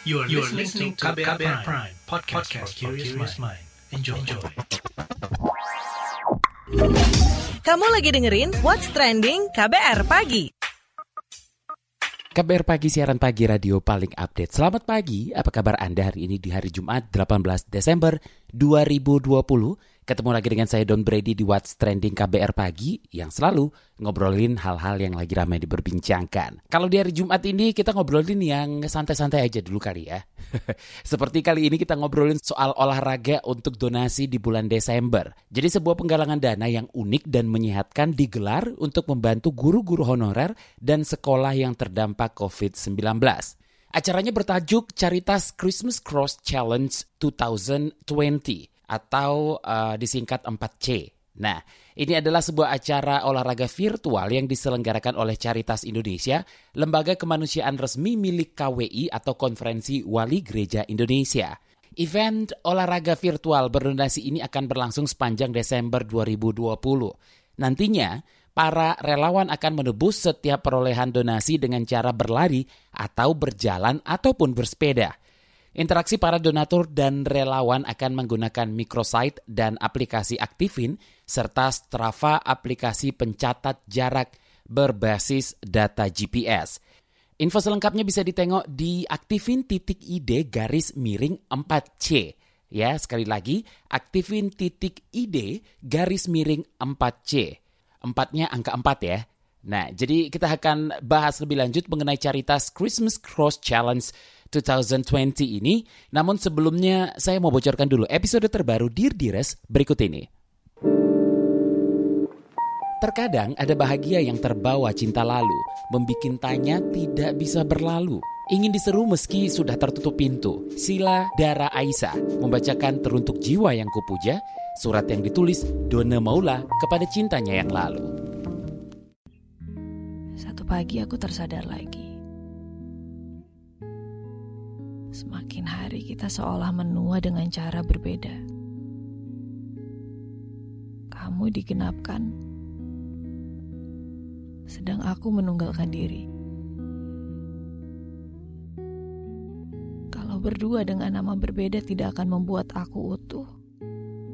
You are, you are listening to KBR, KBR Prime, Prime podcast, podcast for curious mind. Enjoy. Enjoy. Kamu lagi dengerin What's Trending KBR Pagi. KBR Pagi, siaran pagi radio paling update. Selamat pagi, apa kabar Anda hari ini di hari Jumat 18 Desember 2020? Ketemu lagi dengan saya Don Brady di What's Trending KBR Pagi yang selalu ngobrolin hal-hal yang lagi ramai diperbincangkan. Kalau di hari Jumat ini kita ngobrolin yang santai-santai aja dulu kali ya. Seperti kali ini kita ngobrolin soal olahraga untuk donasi di bulan Desember. Jadi sebuah penggalangan dana yang unik dan menyehatkan digelar untuk membantu guru-guru honorer dan sekolah yang terdampak COVID-19. Acaranya bertajuk Caritas Christmas Cross Challenge 2020 atau uh, disingkat 4C. Nah, ini adalah sebuah acara olahraga virtual yang diselenggarakan oleh Caritas Indonesia, lembaga kemanusiaan resmi milik KWI atau Konferensi Wali Gereja Indonesia. Event olahraga virtual berdonasi ini akan berlangsung sepanjang Desember 2020. Nantinya, para relawan akan menebus setiap perolehan donasi dengan cara berlari atau berjalan ataupun bersepeda. Interaksi para donatur dan relawan akan menggunakan microsite dan aplikasi Aktifin serta Strava aplikasi pencatat jarak berbasis data GPS. Info selengkapnya bisa ditengok di aktifin.id garis miring 4C. Ya, sekali lagi, aktifin.id garis miring 4C. Empatnya angka 4 ya. Nah, jadi kita akan bahas lebih lanjut mengenai caritas Christmas Cross Challenge 2020 ini. Namun sebelumnya saya mau bocorkan dulu episode terbaru Dear Dires berikut ini. Terkadang ada bahagia yang terbawa cinta lalu, membikin tanya tidak bisa berlalu. Ingin diseru meski sudah tertutup pintu. Sila Dara Aisyah membacakan teruntuk jiwa yang kupuja, surat yang ditulis Dona Maula kepada cintanya yang lalu. Satu pagi aku tersadar lagi Semakin hari kita seolah menua dengan cara berbeda. Kamu digenapkan, sedang aku menunggalkan diri. Kalau berdua dengan nama berbeda tidak akan membuat aku utuh.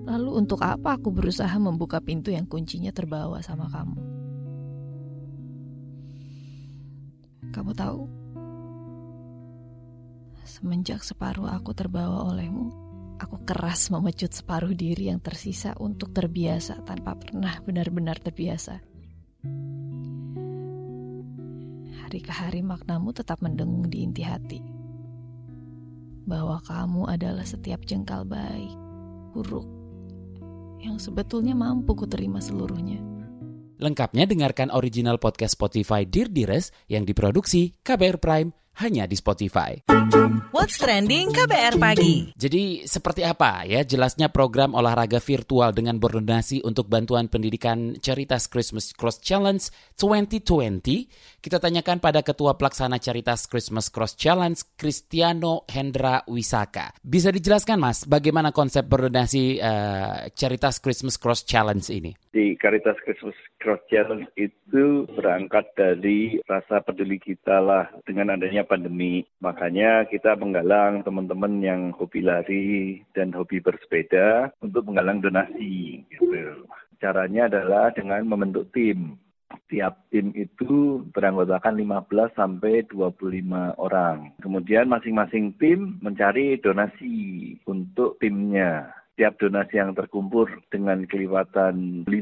Lalu untuk apa aku berusaha membuka pintu yang kuncinya terbawa sama kamu? Kamu tahu, Semenjak separuh aku terbawa olehmu, aku keras memecut separuh diri yang tersisa untuk terbiasa tanpa pernah benar-benar terbiasa. Hari ke hari maknamu tetap mendengung di inti hati. Bahwa kamu adalah setiap jengkal baik, buruk, yang sebetulnya mampu kuterima seluruhnya. Lengkapnya dengarkan original podcast Spotify Dear Dires yang diproduksi KBR Prime hanya di Spotify. What's trending KBR pagi? Jadi seperti apa ya jelasnya program olahraga virtual dengan berdonasi untuk bantuan pendidikan Caritas Christmas Cross Challenge 2020? Kita tanyakan pada Ketua Pelaksana Caritas Christmas Cross Challenge, Cristiano Hendra Wisaka. Bisa dijelaskan Mas, bagaimana konsep berdonasi uh, Caritas Christmas Cross Challenge ini? Di Caritas Christmas Cross Challenge itu berangkat dari rasa peduli kita lah dengan adanya pandemi. Makanya kita menggalang teman-teman yang hobi lari dan hobi bersepeda untuk menggalang donasi. Gitu. Caranya adalah dengan membentuk tim. Tiap tim itu beranggotakan 15 sampai 25 orang. Kemudian masing-masing tim mencari donasi untuk timnya setiap donasi yang terkumpul dengan kelewatan 50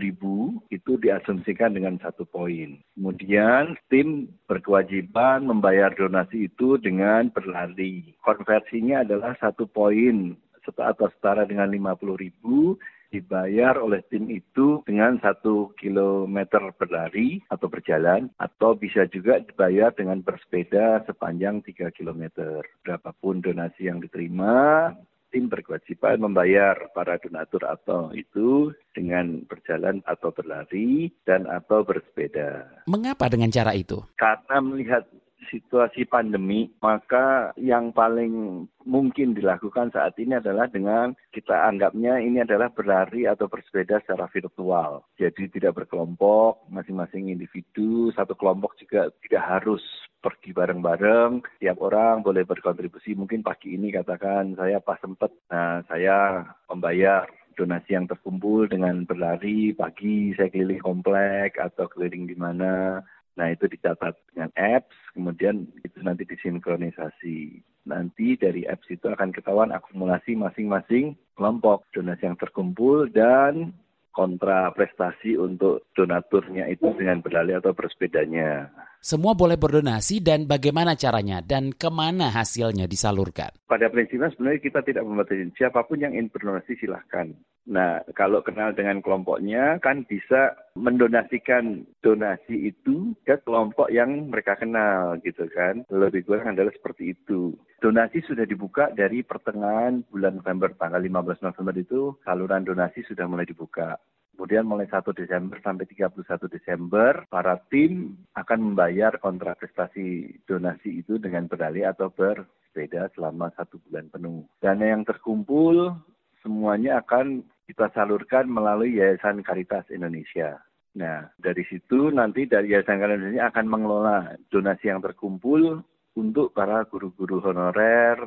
ribu itu diasumsikan dengan satu poin. Kemudian tim berkewajiban membayar donasi itu dengan berlari. Konversinya adalah satu poin atau setara dengan 50 ribu dibayar oleh tim itu dengan satu kilometer berlari atau berjalan atau bisa juga dibayar dengan bersepeda sepanjang tiga kilometer. Berapapun donasi yang diterima, tim berkewajiban membayar para donatur atau itu dengan berjalan atau berlari dan atau bersepeda. Mengapa dengan cara itu? Karena melihat situasi pandemi, maka yang paling mungkin dilakukan saat ini adalah dengan kita anggapnya ini adalah berlari atau bersepeda secara virtual. Jadi tidak berkelompok, masing-masing individu, satu kelompok juga tidak harus pergi bareng-bareng, tiap orang boleh berkontribusi. Mungkin pagi ini katakan saya pas sempat, nah saya membayar donasi yang terkumpul dengan berlari pagi saya keliling komplek atau keliling di mana Nah itu dicatat dengan apps, kemudian itu nanti disinkronisasi. Nanti dari apps itu akan ketahuan akumulasi masing-masing kelompok donasi yang terkumpul dan kontra prestasi untuk donaturnya itu dengan berlari atau bersepedanya. Semua boleh berdonasi dan bagaimana caranya dan ke mana hasilnya disalurkan? Pada prinsipnya sebenarnya kita tidak membatasi siapa pun yang ingin berdonasi silahkan. Nah kalau kenal dengan kelompoknya kan bisa mendonasikan donasi itu ke kelompok yang mereka kenal gitu kan. Lebih kurang adalah seperti itu. Donasi sudah dibuka dari pertengahan bulan November, tanggal 15 November itu saluran donasi sudah mulai dibuka. Kemudian mulai 1 Desember sampai 31 Desember, para tim akan membayar kontrak prestasi donasi itu dengan berdalih atau bersepeda selama satu bulan penuh. Dana yang terkumpul semuanya akan kita salurkan melalui Yayasan Karitas Indonesia. Nah, dari situ nanti dari Yayasan Karitas Indonesia akan mengelola donasi yang terkumpul untuk para guru-guru honorer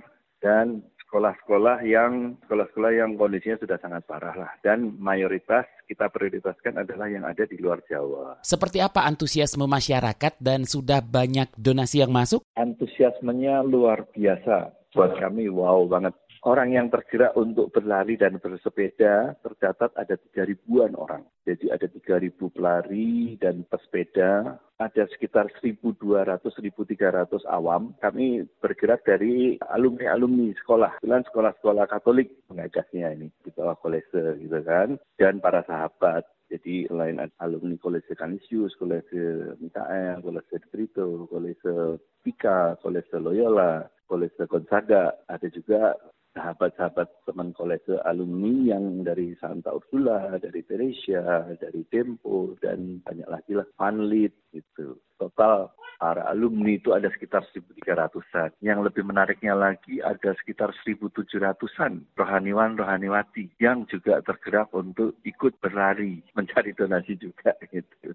dan sekolah-sekolah yang sekolah-sekolah yang kondisinya sudah sangat parah lah dan mayoritas kita prioritaskan adalah yang ada di luar Jawa. Seperti apa antusiasme masyarakat dan sudah banyak donasi yang masuk? Antusiasmenya luar biasa buat kami wow banget. Orang yang tergerak untuk berlari dan bersepeda tercatat ada tiga ribuan orang. Jadi ada tiga ribu pelari dan pesepeda, ada sekitar 1.200-1.300 awam. Kami bergerak dari alumni-alumni sekolah, kebetulan sekolah-sekolah Katolik mengajaknya ini di bawah kolese gitu kan, dan para sahabat. Jadi selain alumni Kolese Kanisius, Kolese Mikael, Kolese Brito, Kolese Pika, Kolese Loyola, Kolese Gonzaga, ada juga sahabat-sahabat teman kolese alumni yang dari Santa Ursula, dari Teresia, dari Tempo, dan banyak lagi lah, Fanlit gitu. Total para alumni itu ada sekitar 1.300-an. Yang lebih menariknya lagi ada sekitar 1.700-an rohaniwan-rohaniwati yang juga tergerak untuk ikut berlari, mencari donasi juga gitu.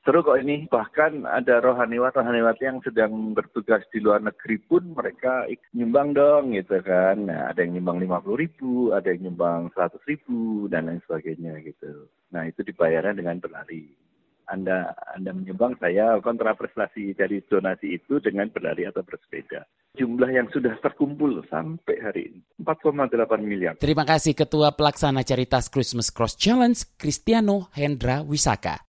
Seru kok ini, bahkan ada rohaniwat rohaniwati yang sedang bertugas di luar negeri pun mereka nyumbang dong gitu kan. Nah, ada yang nyumbang 50 ribu, ada yang nyumbang 100 ribu, dan lain sebagainya gitu. Nah, itu dibayarnya dengan berlari. Anda Anda menyumbang saya kontra prestasi dari donasi itu dengan berlari atau bersepeda. Jumlah yang sudah terkumpul sampai hari ini 4,8 miliar. Terima kasih Ketua Pelaksana Caritas Christmas Cross Challenge Kristiano Hendra Wisaka.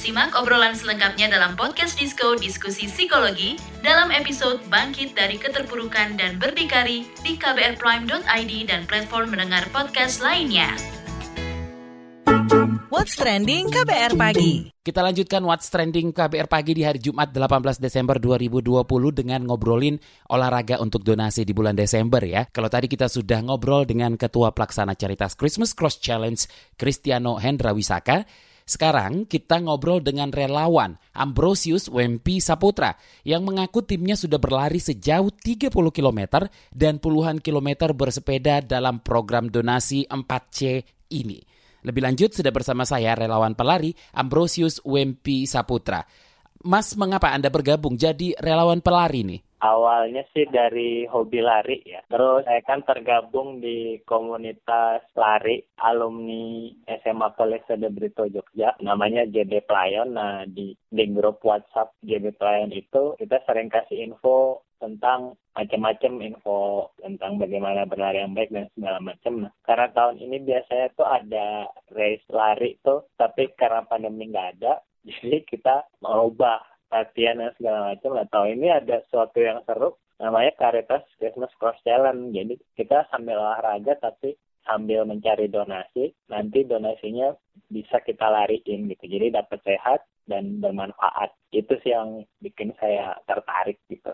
Simak obrolan selengkapnya dalam podcast Disko Diskusi Psikologi dalam episode Bangkit dari Keterpurukan dan Berdikari di kbrprime.id dan platform mendengar podcast lainnya. What's trending KBR pagi? Kita lanjutkan What's Trending KBR Pagi di hari Jumat 18 Desember 2020 dengan ngobrolin olahraga untuk donasi di bulan Desember ya. Kalau tadi kita sudah ngobrol dengan Ketua Pelaksana Caritas Christmas Cross Challenge Kristiano Hendra Wisaka, sekarang kita ngobrol dengan relawan Ambrosius Wempi Saputra yang mengaku timnya sudah berlari sejauh 30 km dan puluhan kilometer bersepeda dalam program donasi 4C ini. Lebih lanjut sudah bersama saya relawan pelari Ambrosius Wempi Saputra. Mas, mengapa Anda bergabung jadi relawan pelari nih? Awalnya sih dari hobi lari ya. Terus saya kan tergabung di komunitas lari alumni SMA Kolese de Brito Jogja. Namanya JD Playon. Nah di, di grup WhatsApp JD Playon itu kita sering kasih info tentang macam-macam info tentang bagaimana berlari yang baik dan segala macam. Nah, karena tahun ini biasanya tuh ada race lari tuh, tapi karena pandemi nggak ada, jadi kita merubah latihan dan segala macam. Nah, tahun ini ada sesuatu yang seru, namanya Caritas Christmas Cross Challenge. Jadi kita sambil olahraga tapi sambil mencari donasi, nanti donasinya bisa kita lariin gitu. Jadi dapat sehat dan bermanfaat. Itu sih yang bikin saya tertarik gitu.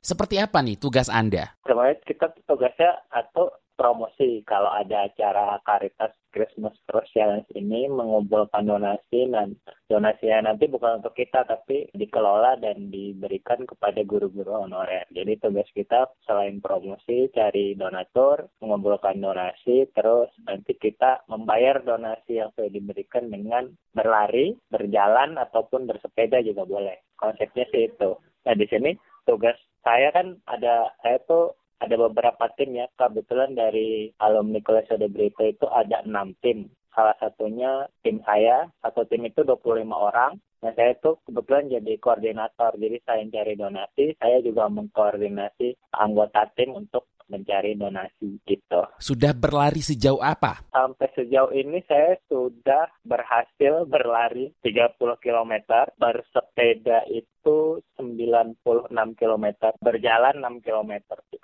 Seperti apa nih tugas Anda? Kemarin kita tugasnya atau promosi kalau ada acara Caritas Christmas Challenge ini mengumpulkan donasi dan donasinya nanti bukan untuk kita tapi dikelola dan diberikan kepada guru-guru honorer. Jadi tugas kita selain promosi cari donatur, mengumpulkan donasi, terus nanti kita membayar donasi yang sudah diberikan dengan berlari, berjalan ataupun bersepeda juga boleh. Konsepnya sih itu. Nah di sini tugas saya kan ada saya tuh ada beberapa tim ya. Kebetulan dari alumni Kolese de Brito itu ada enam tim. Salah satunya tim saya, satu tim itu 25 orang. Nah, saya itu kebetulan jadi koordinator. Jadi saya cari donasi, saya juga mengkoordinasi anggota tim untuk mencari donasi gitu. Sudah berlari sejauh apa? Sampai sejauh ini saya sudah berhasil berlari 30 km, bersepeda itu 96 km, berjalan 6 km.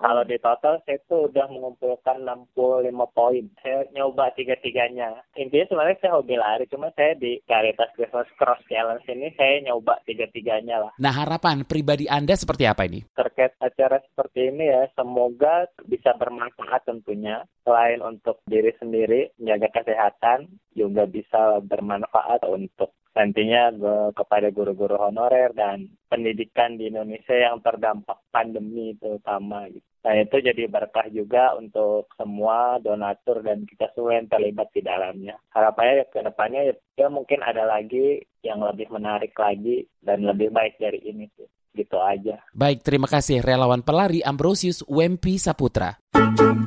Kalau di total saya itu udah mengumpulkan 65 poin. Saya nyoba tiga-tiganya. Intinya sebenarnya saya hobi lari, cuma saya di Caritas Christmas Cross Challenge ini saya nyoba tiga-tiganya lah. Nah harapan pribadi Anda seperti apa ini? Terkait acara seperti ini ya, semoga bisa bermanfaat tentunya. Selain untuk diri sendiri, menjaga kesehatan, juga bisa bermanfaat untuk nantinya kepada guru-guru honorer dan pendidikan di Indonesia yang terdampak pandemi terutama gitu. Nah itu jadi berkah juga untuk semua donatur dan kita semua yang terlibat di dalamnya. Harapannya ke depannya ya mungkin ada lagi yang lebih menarik lagi dan lebih baik dari ini sih. Gitu aja. Baik, terima kasih relawan pelari Ambrosius Wempi Saputra.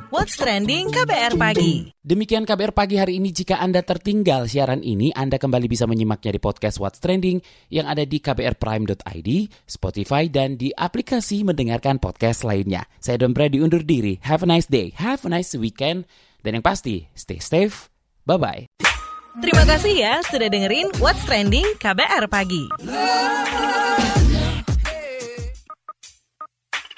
What's Trending KBR Pagi. Demikian KBR Pagi hari ini. Jika Anda tertinggal siaran ini, Anda kembali bisa menyimaknya di podcast What's Trending yang ada di kbrprime.id, Spotify, dan di aplikasi mendengarkan podcast lainnya. Saya Don Brady undur diri. Have a nice day, have a nice weekend, dan yang pasti, stay safe. Bye-bye. Terima kasih ya sudah dengerin What's Trending KBR Pagi.